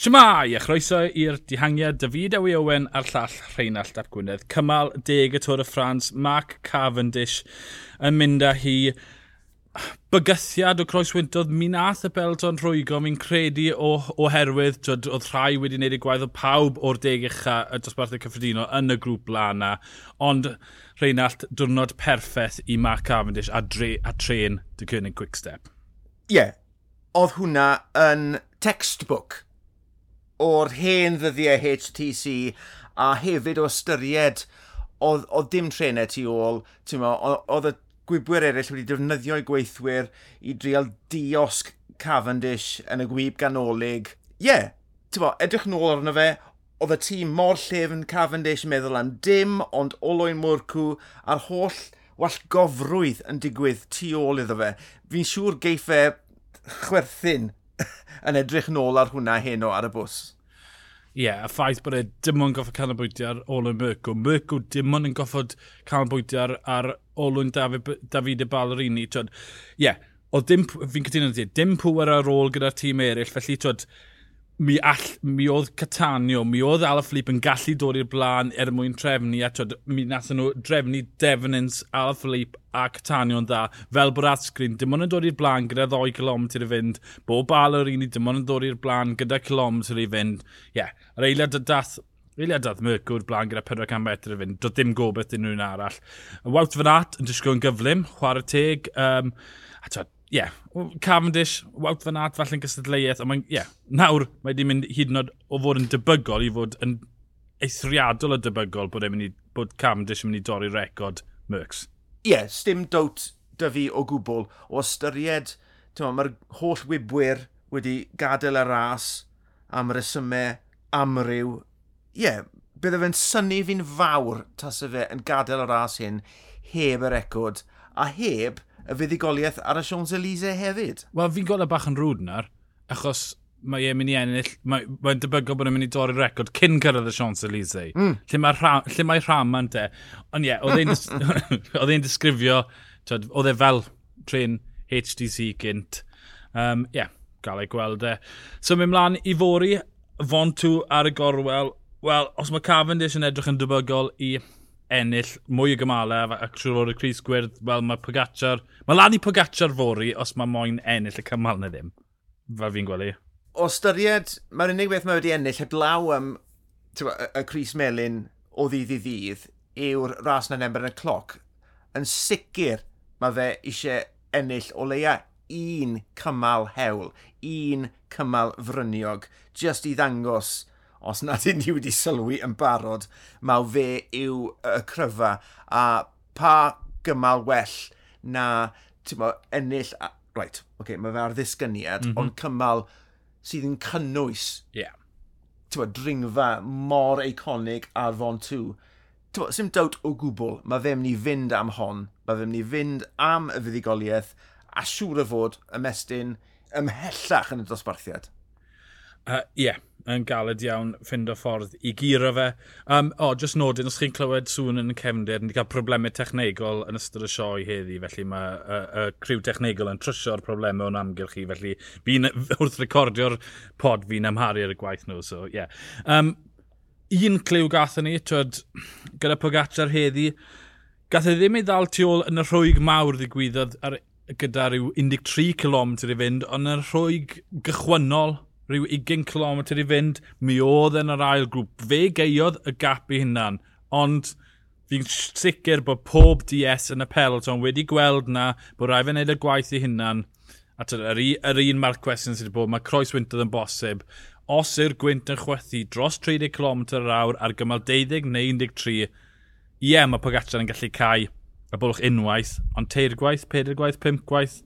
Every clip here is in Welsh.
Siamai, a chroeso i'r dihangiad David Ewy Owen a'r llall Rheinald Ap Gwynedd. Cymal deg y Tôr y Ffrans, Mark Cavendish yn mynd â hi. Bygythiad o croeswyntodd, mi nath y Belton rhwygo, mi'n credu o, oherwydd, jod, oedd rhai wedi wneud eu gwaith o pawb o'r deg ucha y dosbarthau cyffredinol yn y grŵp blana, ond Rheinald, diwrnod perffaith i Mark Cavendish a, dre, a tren dy cynnig Quickstep. Ie, yeah, oedd hwnna yn textbook o'r hen ddyddiau HTC a hefyd o ystyried oedd, oedd dim trenau tu ôl, oedd y gwybwyr eraill wedi defnyddio eu gweithwyr i drial diosg Cavendish yn y gwyb ganolig. Ie, yeah, bo, edrych nôl arno fe, oedd y tîm mor llefn Cavendish yn meddwl am dim, ond olwyn mwrcw a'r holl wallgofrwydd yn digwydd tu ôl iddo fe. Fi'n siŵr geiff e chwerthin yn edrych nôl ar hwnna heno ar y bws. Ie, yeah, a ffaith bod e dim ond goffod canolbwyntio ar Olwyn Mercw. Mercw dim ond yn goffod canolbwyntio ar, ar Olwyn Dafydd, Dafydd y Ie, yeah, o dim, fi'n cytuno dim pwer ar ôl gyda'r tîm eraill, felly twyd, mi, all, mi oedd Catanio, mi oedd Alaphilippe yn gallu dod i'r blaen er mwyn trefnu, a twyd, mi nath nhw drefnu Devnins, Alaphilippe a Catanio yn dda, fel bod Asgrin, dim ond yn dod i'r blaen gyda 2 km i fynd, bob bal o'r un i dim ond yn dod i'r blaen gyda kilometr i fynd. Ie, yeah, yr eiliad y dath Eiliad dath Mercwr blaen gyda 400 metr i fynd. Doedd dim gobeith dyn nhw'n arall. Wout Van Aert yn disgwyl yn gyflym, chwarae teg. Um, a twyd, yeah, Cavendish, Wout Van Aert, falle'n gystadleuaeth, ond yeah, nawr mae wedi mynd hyd yn oed o fod yn debygol i fod yn eithriadol o debygol bod, mynd i, bod Cavendish yn mynd i dorri record Mercs. Ie, yeah, stym dowt dy fi o gwbl o ystyried, mae'r holl wybwyr wedi gadael y ras am resymau amryw. Ie, yeah, bydde fe'n syni fi'n fawr tas y fe yn gadael y ras hyn heb y record a heb y fuddigoliaeth ar y Champs-Élysées hefyd. Wel, fi'n gweld y bach yn rŵd na'r, achos mae e'n mynd i ennill, mae'n mae debygol bod e'n mynd i dorri'r record cyn cyrraedd y Champs-Élysées, mm. lle mae rha, lle mae te. Ond ie, yeah, oedd e'n disgrifio, oedd e fel tren HTC gynt. Um, ie, yeah, gael ei gweld e. So mae'n mlaen i fori, fontw ar y gorwel. Wel, os mae Cavendish yn edrych yn debygol i ennill mwy o gymalau ac trwy fod y Cris Gwyrdd, wel mae Pogacar, mae lan i Pogacar fori os mae moyn ennill y cymal neu ddim, fel fi'n gweld i. O styried, mae'r unig beth mae wedi ennill heblaw am tywa, y Cris Melin o ddydd i ddydd yw'r ras na'n ember yn y cloc. Yn sicr mae fe eisiau ennill o leia un cymal hewl, un cymal fryniog, just i ddangos os nad ydyn ni wedi sylwi yn barod, mae fe yw y cryfa. A pa gymal well na mo, ennill... A, right, okay, mae fe ar ddisgyniad, mm -hmm. ond cymal sydd yn cynnwys yeah. mo, dringfa mor eiconig ar Fon 2. Sim dawt o gwbl, mae fe mynd i fynd am hon, mae fe mynd i fynd am y fuddigoliaeth, a siŵr o fod ymestyn ymhellach yn y dosbarthiad. Ie, uh, yeah, yn galed iawn ffind o ffordd i giro fe. Um, o, oh, just nodyn, os chi'n clywed sŵn yn y cefndir, ni wedi cael problemau technegol yn ystod y sioe heddi, felly mae y, y, criw technegol yn trysio'r problemau o'n amgylch chi, felly fi'n wrth recordio'r pod fi'n amharu ar y gwaith nhw, so ie. Yeah. Um, un cliw gatho ni, twyd, gyda Pogacar heddi, gath e ddim ei ddal tu ôl yn y rhwyg mawr ddigwyddodd ar, gyda rhyw 13 km i fynd, ond yn y rhwyg gychwynnol rhyw 20 km i fynd, mi oedd yn yr ail grŵp. Fe geiodd y gap i hynna'n, ond fi'n sicr bod pob DS yn y peloton wedi gweld na bod rai fe wneud y gwaith i hynna'n. A yr, yr un marc cwestiwn sydd wedi bod, mae Croes Wyntodd yn bosib. Os yw'r gwynt yn chwethu dros 30 km yr awr ar gymal 12 neu 13, ie, mae Pogacar yn gallu cael y bwlch unwaith, ond teir gwaith, peder gwaith, pimp gwaith,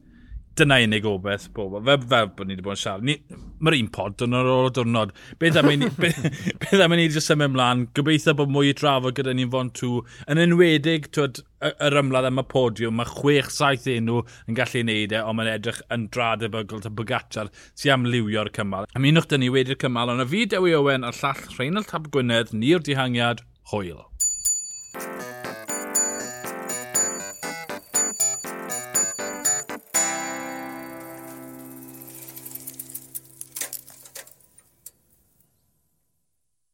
dyna unig obeth bob. Fe, fe bod ni wedi bod yn siarad. Mae'r un pod yn ar ôl o diwrnod. Beth am ni wedi just symud ymlaen? Gobeithio bod mwy i drafod gyda ni'n fond tŵ. Yn enwedig, twyd, yr ymladd am y podiwm, mae 6-7 enw yn gallu neud e, ond mae'n edrych yn drad y bygl ta Bogacar sy'n am liwio'r cymal. Am unwch dyn ni wedi'r cymal, ond y fi Dewi Owen a'r llall Rheinald Tab Gwynedd, ni'r dihangiad, hwyl.